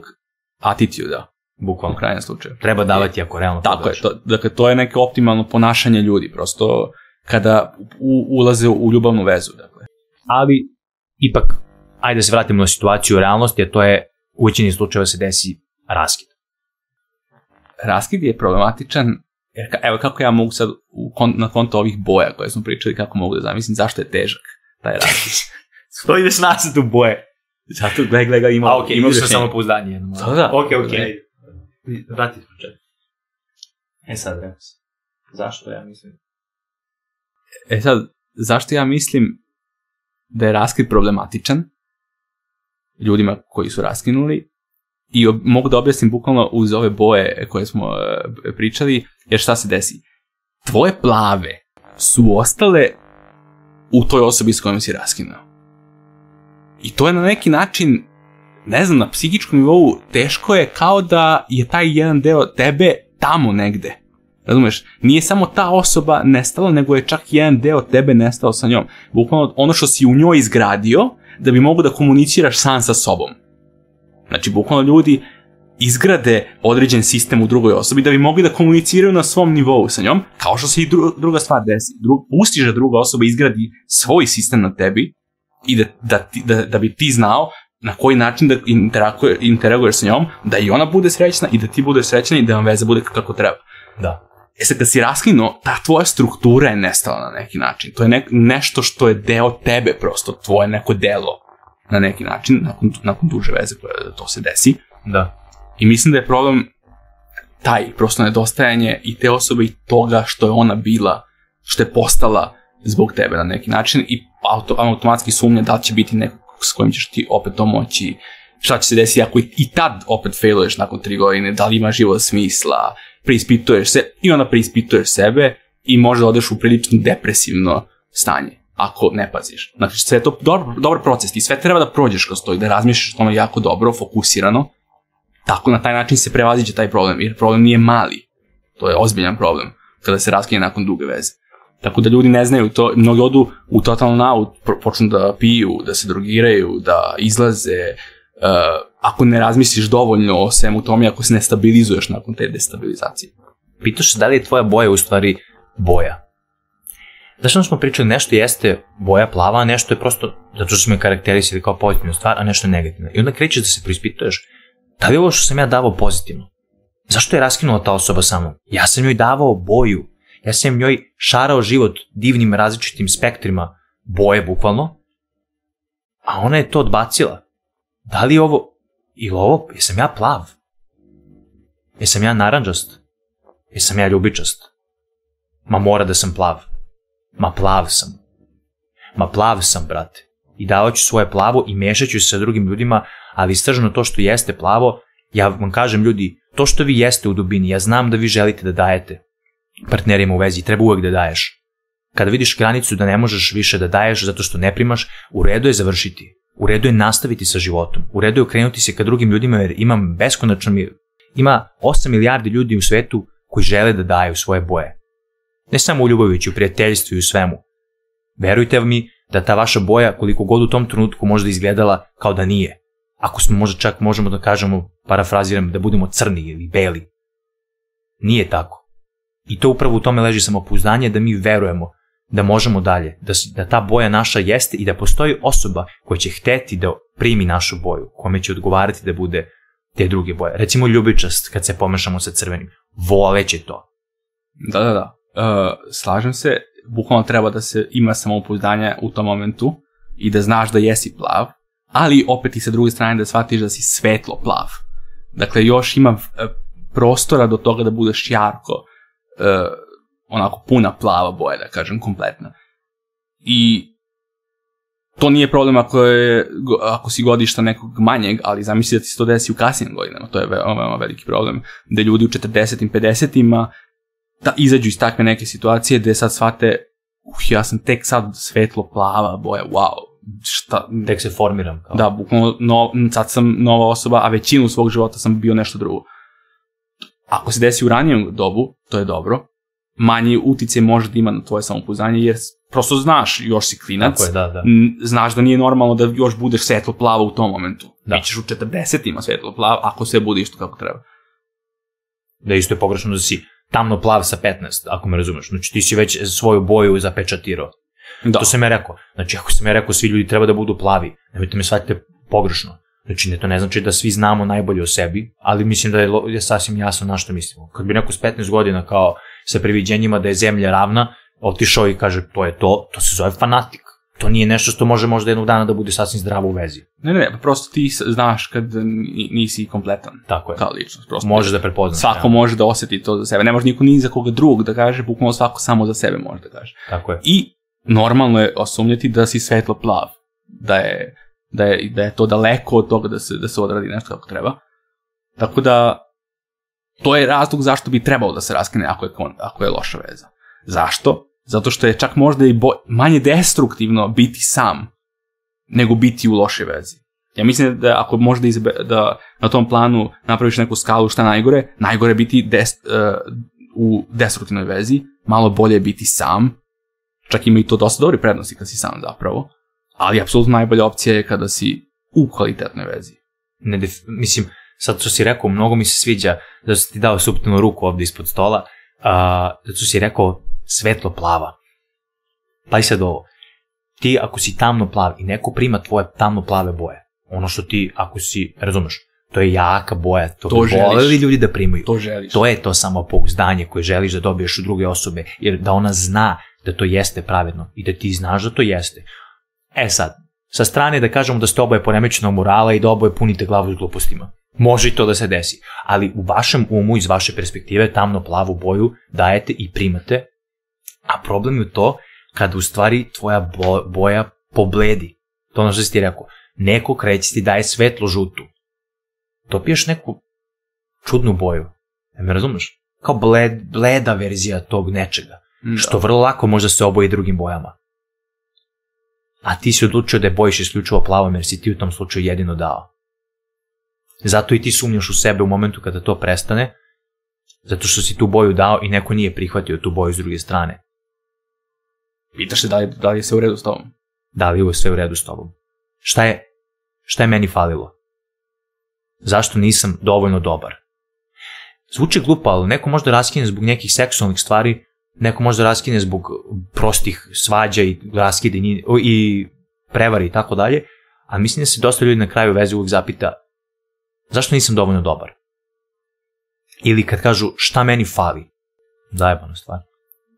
attituda, u Bukvalno. krajnjem slučaju. Treba davati ako realno Tako je, to, dakle, to je neko optimalno ponašanje ljudi, prosto kada u, ulaze u ljubavnu vezu. Dakle. Ali, ipak, ajde da se vratimo na situaciju u realnosti, a to je u većini slučajeva se desi raskid. Raskid je problematičan, jer ka, evo kako ja mogu sad u kon, na konto ovih boja koje smo pričali, kako mogu da zamislim zašto je težak taj raskid. Što ideš nazad u boje? Zato, gledaj, gledaj, ima, A, okej, ima okay, sam rješenje. samo pouzdanje. Da, da. Okej, okej. Vrati se početak. E sad, rekao sam. Zašto ja mislim? E sad, zašto ja mislim da je raskid problematičan ljudima koji su raskinuli i ob- mogu da objasnim bukvalno uz ove boje koje smo e, pričali, jer šta se desi? Tvoje plave su ostale u toj osobi s kojom si raskinuo. I to je na neki način, ne znam, na psihičkom nivou teško je kao da je taj jedan deo tebe tamo negde. Razumeš, nije samo ta osoba nestala, nego je čak jedan deo tebe nestao sa njom. Bukvalno ono što si u njoj izgradio, da bi mogu da komuniciraš sam sa sobom. Znači, bukvalno ljudi izgrade određen sistem u drugoj osobi da bi mogli da komuniciraju na svom nivou sa njom, kao što se i dru, druga stvar desi. Dru, pustiš da druga osoba izgradi svoj sistem na tebi i da, da, ti, da, da bi ti znao na koji način da interaguje, interaguješ sa njom, da i ona bude srećna i da ti budeš srećna i da vam veza bude kako treba. Da. E sad, kad si raskinuo, ta tvoja struktura je nestala na neki način. To je ne, nešto što je deo tebe prosto, tvoje neko delo na neki način, nakon, nakon duže veze koja to se desi. Da. I mislim da je problem taj, prosto nedostajanje i te osobe i toga što je ona bila, što je postala zbog tebe na neki način i auto, automatski sumnja da li će biti neko s kojim ćeš ti opet to moći, šta će se desiti ako i, tad opet failuješ nakon tri godine, da li ima život smisla, preispituješ se i onda preispituješ sebe i možda odeš u prilično depresivno stanje ako ne paziš. Znači, sve je to dobar, dobar proces, ti sve treba da prođeš kroz to i da razmišljaš o tome jako dobro, fokusirano, tako na taj način se prevaziđe taj problem, jer problem nije mali, to je ozbiljan problem, kada se raskine nakon duge veze. Tako da ljudi ne znaju to, mnogi odu u totalno naut, počnu da piju, da se drogiraju, da izlaze, uh, ako ne razmisliš dovoljno o svemu tome, ako se ne stabilizuješ nakon te destabilizacije. Pitaš se da li je tvoja boja u stvari boja. Znaš što smo pričali, nešto jeste boja plava, a nešto je prosto, zato što smo je karakterisali kao pozitivnu stvar, a nešto je negativno. I onda krećeš da se prispituješ, da li ovo što sam ja davao pozitivno? Zašto je raskinula ta osoba sa mnom? Ja sam joj davao boju, ja sam njoj šarao život divnim različitim spektrima boje bukvalno, a ona je to odbacila. Da li je ovo, ili ovo, jesam ja plav? Jesam ja naranđast? Jesam ja ljubičast? Ma mora da sam plav. Ma plav sam. Ma plav sam, brate. I davat ću svoje plavo i mešat ću se sa drugim ljudima, ali istražno to što jeste plavo, ja vam kažem ljudi, to što vi jeste u dubini, ja znam da vi želite da dajete partnerima u vezi, treba uvek da daješ. Kada vidiš granicu da ne možeš više da daješ zato što ne primaš, u redu je završiti. U redu je nastaviti sa životom. U redu je okrenuti se ka drugim ljudima jer imam beskonačno mi... Ima 8 milijardi ljudi u svetu koji žele da daju svoje boje. Ne samo u ljubavi, u prijateljstvu i u svemu. Verujte mi da ta vaša boja, koliko god u tom trenutku možda izgledala kao da nije. Ako smo možda čak možemo da kažemo, parafraziram, da budemo crni ili beli. Nije tako. I to upravo u tome leži samopouzdanje da mi verujemo da možemo dalje, da, da ta boja naša jeste i da postoji osoba koja će hteti da primi našu boju, kome će odgovarati da bude te druge boje. Recimo ljubičast kad se pomešamo sa crvenim. Voleće to. Da, da, da. Uh, slažem se, bukvalno treba da se ima samopouzdanje u tom momentu i da znaš da jesi plav, ali opet i sa druge strane da shvatiš da si svetlo plav. Dakle, još ima e, prostora do toga da budeš jarko, uh, onako puna plava boja, da kažem, kompletna. I to nije problem ako, je, ako si godišta nekog manjeg, ali zamisli da ti se to desi u kasnim godinama, to je veoma, veoma veliki problem, da ljudi u 40-im, 50-ima da izađu iz takve neke situacije gde sad shvate, uh, ja sam tek sad svetlo plava boja, wow, šta... Tek se formiram. Kao. Da, bukvalno, no, sad sam nova osoba, a većinu svog života sam bio nešto drugo. Ako se desi u ranijem dobu, to je dobro. Manji utice može da ima na tvoje samopouzdanje, jer prosto znaš, još si klinac, Tako je, da, da. znaš da nije normalno da još budeš svetlo plava u tom momentu. Da. Bićeš u 40-ima svetlo plava, ako sve bude isto kako treba. Da isto je pogrešno da si tamno plav sa 15, ako me razumeš. Znači ti si već svoju boju zapečatirao. Da. To sam ja rekao. Znači ako sam ja rekao svi ljudi treba da budu plavi, nemojte me shvatite pogrešno. Znači ne, to ne znači da svi znamo najbolje o sebi, ali mislim da je, je sasvim jasno na što mislimo. Kad bi neko s 15 godina kao sa previđenjima da je zemlja ravna, otišao i kaže to je to, to se zove fanatik. To nije nešto što može možda jednog dana da bude sasvim zdravo u vezi. Ne, ne, ne, prosto ti znaš kad ni- nisi kompletan Tako je. kao ličnost. Prosto Možeš da prepoznaš. svako ja. može da oseti to za sebe. Ne može niko ni za koga drugog da kaže, bukvalno svako samo za sebe može da kaže. Tako je. I normalno je osumnjati da si svetlo plav, da je, da je, da je to daleko od toga da se, da se odradi nešto kako treba. Tako da, to je razlog zašto bi trebalo da se raskine ako je, ako je loša veza. Zašto? Zato što je čak možda i bo, manje destruktivno biti sam nego biti u lošoj vezi. Ja mislim da ako možda izbe, da na tom planu napraviš neku skalu šta najgore, najgore je biti des, uh, u destruktivnoj vezi, malo bolje je biti sam, čak ima i to dosta dobri prednosti kad si sam zapravo, ali apsolutno najbolja opcija je kada si u kvalitetnoj vezi. ne def, mislim, sad što si rekao, mnogo mi se sviđa da si ti dao suptilnu ruku ovde ispod stola, a, zato što si rekao svetlo plava. Pa i sad ovo, ti ako si tamno plav i neko prima tvoje tamno plave boje, ono što ti, ako si, razumeš, to je jaka boja, to, To bi želiš. ljudi da primaju. To želiš. To je to samopouzdanje koje želiš da dobiješ u druge osobe, jer da ona zna da to jeste pravedno i da ti znaš da to jeste. E sad, sa strane da kažemo da ste oboje poremećenog morala i da oboje punite glavu s glupostima. Može i to da se desi, ali u vašem umu, iz vaše perspektive, tamno plavu boju dajete i primate, a problem je to kada u stvari tvoja bo, boja pobledi. To ono što si ti rekao. Neko kreće ti daje svetlo žutu. Dobiješ neku čudnu boju. E me razumeš? Kao bled, bleda verzija tog nečega. Da. Što vrlo lako može da se oboji drugim bojama. A ti si odlučio da je bojiš isključivo plavom jer si ti u tom slučaju jedino dao. Zato i ti sumnjaš u sebe u momentu kada to prestane, zato što si tu boju dao i neko nije prihvatio tu boju s druge strane. Pitaš se da li, da li je sve u redu s tobom. Da li je sve u redu s tobom? Šta je, šta je meni falilo? Zašto nisam dovoljno dobar? Zvuči glupo, ali neko može da raskine zbog nekih seksualnih stvari, neko može da raskine zbog prostih svađa i raskide i, prevari i tako dalje, a mislim da se dosta ljudi na kraju veze uvijek zapita zašto nisam dovoljno dobar? Ili kad kažu šta meni fali? Zajebana stvar.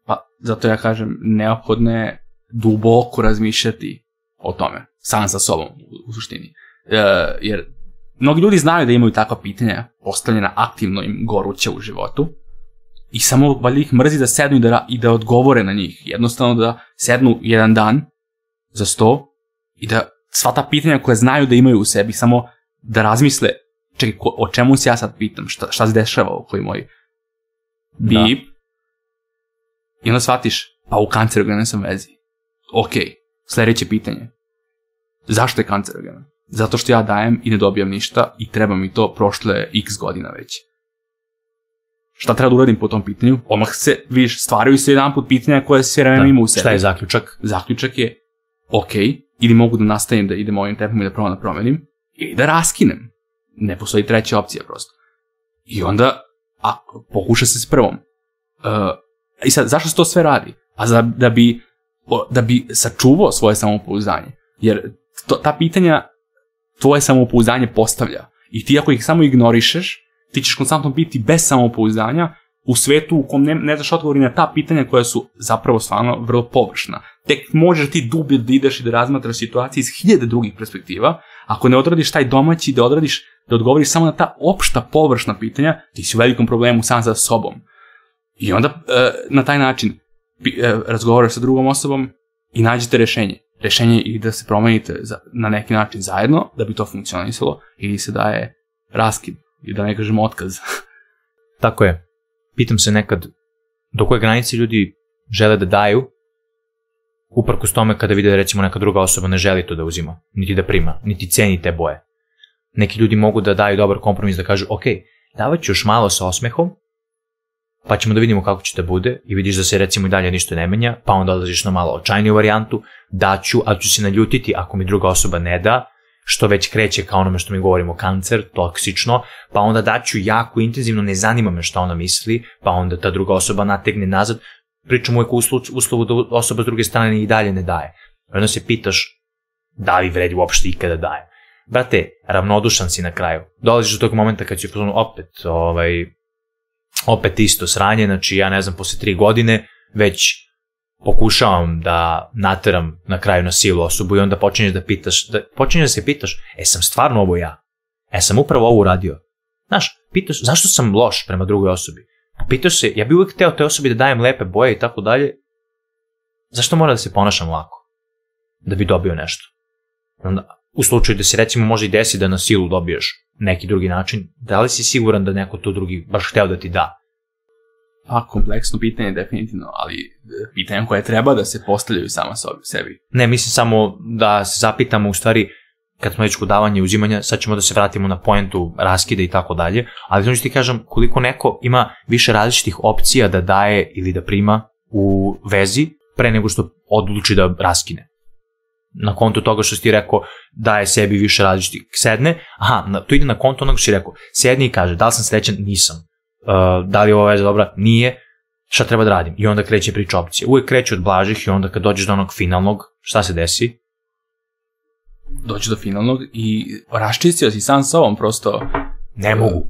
Pa, zato ja kažem, neophodno je duboko razmišljati o tome, sam sa sobom, u, u suštini. E, jer mnogi ljudi znaju da imaju takva pitanja postavljena aktivno im goruće u životu i samo valjda ih mrzi da sednu i da, i da odgovore na njih. Jednostavno da sednu jedan dan za sto i da sva ta pitanja koje znaju da imaju u sebi samo da razmisle čekaj, ko, o čemu se ja sad pitam, šta, šta se dešava oko moj bip, I onda shvatiš, pa u kancerogene sam vezi. Ok, sledeće pitanje. Zašto je kancerogen? Zato što ja dajem i ne dobijam ništa i treba mi to prošle x godina već. Šta treba da uradim po tom pitanju? Odmah se, vidiš, stvaraju se jedan put pitanja koje se vremena ima u sebi. Šta je zaključak? Zaključak je, ok, ili mogu da nastavim da idem ovim tempom i da probam da promenim, ili da raskinem. Ne postoji treća opcija prosto. I onda, a, pokuša se s prvom. Uh, I sad, zašto se to sve radi? A za, da bi, da bi sačuvao svoje samopouzdanje. Jer to, ta pitanja tvoje samopouzdanje postavlja. I ti ako ih samo ignorišeš, ti ćeš konstantno biti bez samopouzdanja u svetu u kom ne, ne znaš odgovori na ta pitanja koja su zapravo stvarno vrlo površna. Tek možeš ti dublje da ideš i da razmatraš situacije iz hiljade drugih perspektiva, ako ne odradiš taj domaći, da odradiš, da odgovoriš samo na ta opšta površna pitanja, ti si u velikom problemu sam sa sobom. I onda e, na taj način e, razgovaraš sa drugom osobom i nađete rešenje. Rešenje je i da se promenite za, na neki način zajedno, da bi to funkcionisalo, ili se daje raskid, i da ne kažem otkaz. Tako je. Pitam se nekad do koje granice ljudi žele da daju uprkos tome kada vide da recimo neka druga osoba ne želi to da uzima, niti da prima, niti ceni te boje. Neki ljudi mogu da daju dobar kompromis da kažu ok, davat ću još malo sa osmehom, pa ćemo da vidimo kako će da bude i vidiš da se recimo i dalje ništa ne menja, pa onda odlaziš na malo očajniju varijantu, daću, ali ću se naljutiti ako mi druga osoba ne da, što već kreće kao onome što mi govorimo kancer, toksično, pa onda daću jako intenzivno, ne zanima me šta ona misli, pa onda ta druga osoba nategne nazad, pričam uvijek u uslovu da osoba s druge strane i dalje ne daje. Onda se pitaš da li vredi uopšte ikada daje. Brate, ravnodušan si na kraju. Dolaziš do tog momenta kad fazonu, opet, ovaj, opet isto sranje, znači ja ne znam, posle tri godine već pokušavam da nateram na kraju na silu osobu i onda počinješ da pitaš, da, počinješ da se pitaš, e sam stvarno ovo ja? E sam upravo ovo uradio? Znaš, pitaš, zašto sam loš prema drugoj osobi? Pitaš se, ja bih uvijek hteo toj osobi da dajem lepe boje i tako dalje, zašto mora da se ponašam lako? Da bi dobio nešto. Onda, u slučaju da se recimo može i desi da na silu dobiješ neki drugi način, da li si siguran da neko to drugi baš hteo da ti da? Pa, kompleksno pitanje definitivno, ali e, pitanja koje treba da se postavljaju sama sobi, sebi. Ne, mislim samo da se zapitamo u stvari kad smo već kod davanja i uzimanja, sad ćemo da se vratimo na poentu raskida i tako dalje, ali znači ti kažem koliko neko ima više različitih opcija da daje ili da prima u vezi pre nego što odluči da raskine. na kontu toga što si ti rekao daje sebi više različitih. Sedne, aha, to ide na kontu onoga što si rekao. Sedne i kaže, da li sam srećan? Nisam. Uh, da li je ova veza dobra? Nije. Šta treba da radim? I onda kreće priča opcije. Uvek kreće od blažih i onda kad dođeš do onog finalnog, šta se desi? Dođe do finalnog i raščistio si sam sa ovom, prosto... Ne mogu.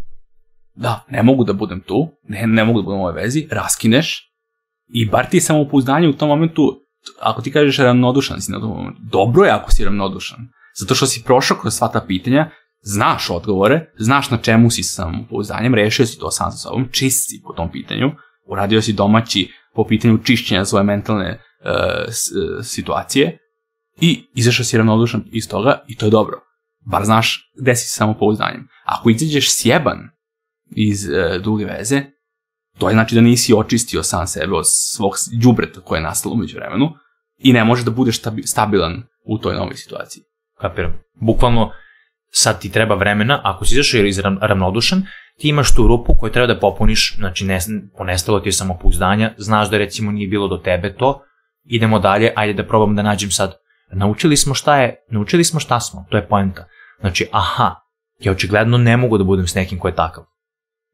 Da, ne mogu da budem tu, ne, ne mogu da budem u ovoj vezi, raskineš i bar ti samopouzdanje u tom momentu ako ti kažeš ravnodušan si na tom momentu, dobro je ako si ravnodušan. Zato što si prošao kroz sva ta pitanja, znaš odgovore, znaš na čemu si sa samopouzdanjem, rešio si to sam sa sobom, čist si po tom pitanju, uradio si domaći po pitanju čišćenja svoje mentalne uh, situacije i izašao si ravnodušan iz toga i to je dobro. Bar znaš gde si sa samopouzdanjem. Ako izađeš sjeban iz uh, duge veze, to je znači da nisi očistio sam sebe od svog džubreta koje je nastalo umeđu vremenu i ne možeš da budeš stabilan u toj novoj situaciji. Kapiram. Bukvalno sad ti treba vremena, ako si izašao iz ravnodušan, ti imaš tu rupu koju treba da popuniš, znači ne, ponestalo ti je samopouzdanja, znaš da recimo nije bilo do tebe to, idemo dalje, ajde da probam da nađem sad. Naučili smo šta je, naučili smo šta smo, to je poenta. Znači, aha, ja očigledno ne mogu da budem s nekim ko je takav.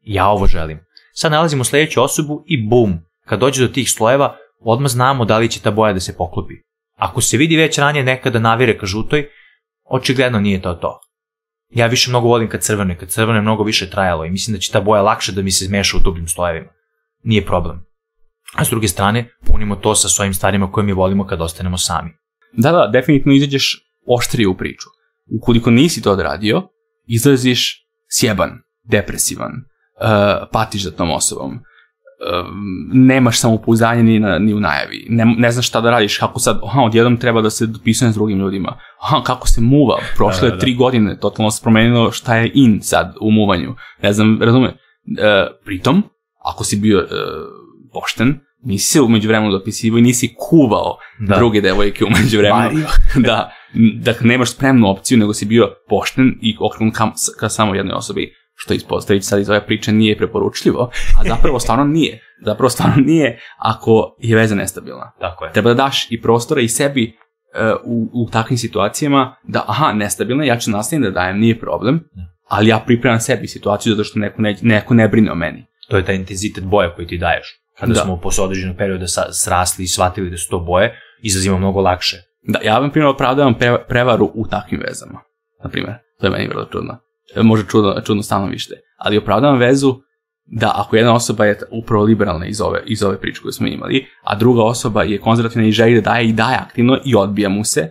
Ja ovo želim. Sad nalazimo sledeću osobu i bum, kad dođe do tih slojeva, odmah znamo da li će ta boja da se poklopi. Ako se vidi već ranije nekada navire ka žutoj, očigledno nije to to. Ja više mnogo volim kad crveno i kad crveno je mnogo više trajalo i mislim da će ta boja lakše da mi se zmeša u dubljim slojevima. Nije problem. A s druge strane, punimo to sa svojim stvarima koje mi volimo kad ostanemo sami. Da, da, definitivno izađeš oštrije u priču. Ukoliko nisi to odradio, izlaziš sjeban, depresivan, uh, patiš za tom osobom. Nemaš samopouzdanje ni, na, ni u najavi. Ne, ne znaš šta da radiš, kako sad, aha, odjednom treba da se dopisujem s drugim ljudima. Aha, kako se muva, prošle da, da, da. tri godine, totalno se promenilo šta je in sad u muvanju. Ne znam, razume. Uh, pritom, ako si bio uh, pošten, nisi se umeđu vremenu dopisivao i nisi kuvao da. druge devojke umeđu vremenu. da, dakle, nemaš spremnu opciju, nego si bio pošten i okrenut ka, ka samo jednoj osobi što ispostaviti sad iz ove priče nije preporučljivo, a zapravo stvarno nije. Zapravo stvarno nije ako je veza nestabilna. Tako je. Treba da daš i prostora i sebi uh, u, u takvim situacijama da, aha, nestabilna, ja ću nastaviti da dajem, nije problem, ali ja pripremam sebi situaciju zato što neko ne, neko ne brine o meni. To je taj intenzitet boja koji ti daješ. Kada da. smo posle određenog perioda sa, srasli i shvatili da su to boje, izazima mnogo lakše. Da, ja vam primjer opravdavam pre, prevaru u takvim vezama. Na primjer, to je meni vrlo trudno. E, može čudno, čudno stanovište, ali opravdavam vezu da ako jedna osoba je upravo liberalna iz ove, iz ove priče koje smo imali, a druga osoba je konzervativna i želi da daje i daje aktivno i odbija mu se,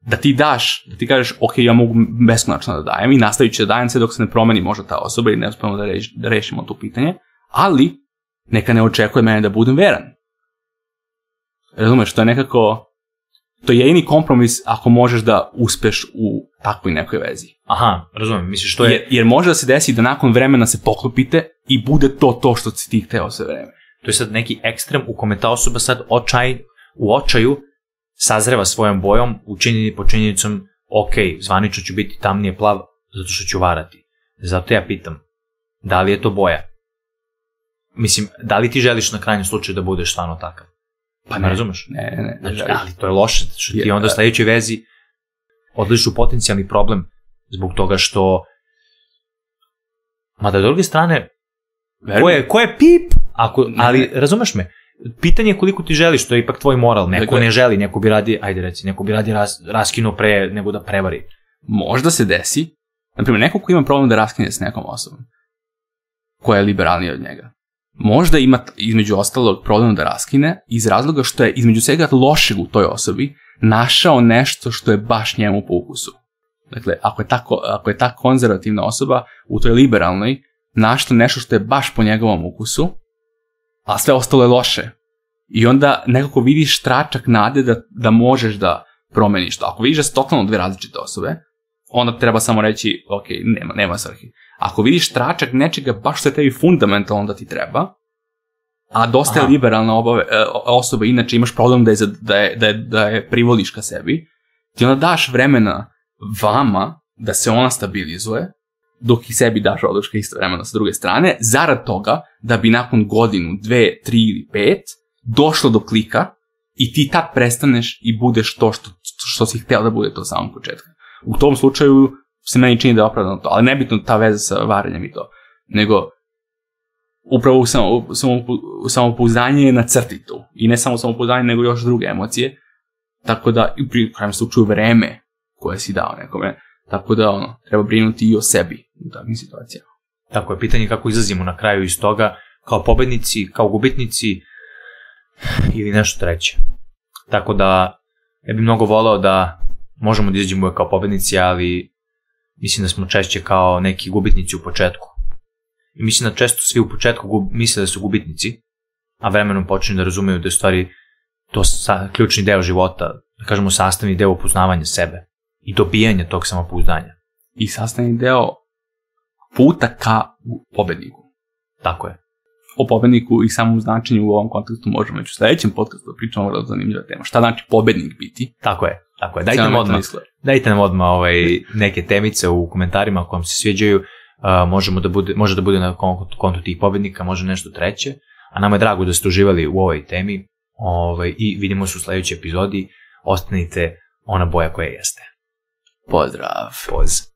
da ti daš, da ti kažeš, ok, ja mogu beskonačno da dajem i nastavit ću da dajem sve dok se ne promeni možda ta osoba i ne uspemo da, reš, da rešimo to pitanje, ali neka ne očekuje mene da budem veran. Razumeš, to je nekako, to je jedini kompromis ako možeš da uspeš u takvoj nekoj vezi. Aha, razumem, misliš to je... Jer, jer može da se desi da nakon vremena se poklopite i bude to to što si ti hteo sve vreme. To je sad neki ekstrem u kome ta osoba sad očaj, u očaju sazreva svojom bojom, učinjeni po činjenicom, ok, zvanično ću biti tamnije plav, zato što ću varati. Zato ja pitam, da li je to boja? Mislim, da li ti želiš na krajnjem slučaju da budeš stvarno takav? Pa ne, razumeš? Ne, ne, ne. Znači, ali to je loše, što ti onda u sledećoj vezi odliš u potencijalni problem zbog toga što Mada, druge strane, ko je, ko je pip? Ako, ali, razumeš me, pitanje je koliko ti želiš, to je ipak tvoj moral. Neko dakle, ne želi, neko bi radi, ajde reci, neko bi radi ras, raskinuo pre nego da prevari. Možda se desi, na primjer, neko ko ima problem da raskine s nekom osobom, koja je liberalnija od njega, možda ima između ostalog problem da raskine iz razloga što je između svega lošeg u toj osobi našao nešto što je baš njemu po ukusu. Dakle, ako je, tako, ako je ta konzervativna osoba u toj liberalnoj našao nešto što je baš po njegovom ukusu, a sve ostalo je loše. I onda nekako vidiš tračak nade da, da možeš da promeniš to. Ako vidiš da su totalno dve različite osobe, onda treba samo reći, ok, nema, nema svrhi. Ako vidiš tračak nečega baš što je tebi fundamentalno da ti treba, a dosta Aha. je liberalna obave, e, osoba, inače imaš problem da je, da, je, da, je, da je privoliš ka sebi, ti onda daš vremena vama da se ona stabilizuje, dok i sebi daš oduška isto vremena sa druge strane, zarad toga da bi nakon godinu, dve, tri ili pet došlo do klika i ti tad prestaneš i budeš to što, što si hteo da bude to samog početka. U tom slučaju se meni čini da je opravdano to, ali nebitno ta veza sa varanjem i to, nego upravo samo, samo, samopouzdanje je na crti tu. I ne samo samopouzdanje, nego još druge emocije. Tako da, i pri krajem slučaju, vreme koje si dao nekome. Tako da, ono, treba brinuti i o sebi u takvim situacijama. Tako je, pitanje kako izlazimo na kraju iz toga, kao pobednici, kao gubitnici ili nešto treće. Tako da, ja bih mnogo volao da možemo da izađemo kao pobednici, ali mislim da smo češće kao neki gubitnici u početku. I mislim da često svi u početku gub, misle da su gubitnici, a vremenom počinju da razumeju da je stvari to sa, ključni deo života, da kažemo sastavni deo upoznavanja sebe i dobijanja tog samopouzdanja. I sastavni deo puta ka pobedniku. Tako je. O pobedniku i samom značenju u ovom kontekstu možemo već u sledećem podcastu da pričamo o zanimljiva tema. Šta znači pobednik biti? Tako je. Tako je. Dajte nam odmah, dajte nam odmah ovaj, neke temice u komentarima ako vam se sviđaju. Uh, možemo da bude, može da bude na kontu, kontu tih pobednika, može nešto treće. A nama je drago da ste uživali u ovoj temi ovaj, i vidimo se u sledećoj epizodi. Ostanite ona boja koja jeste. Pozdrav. Poz.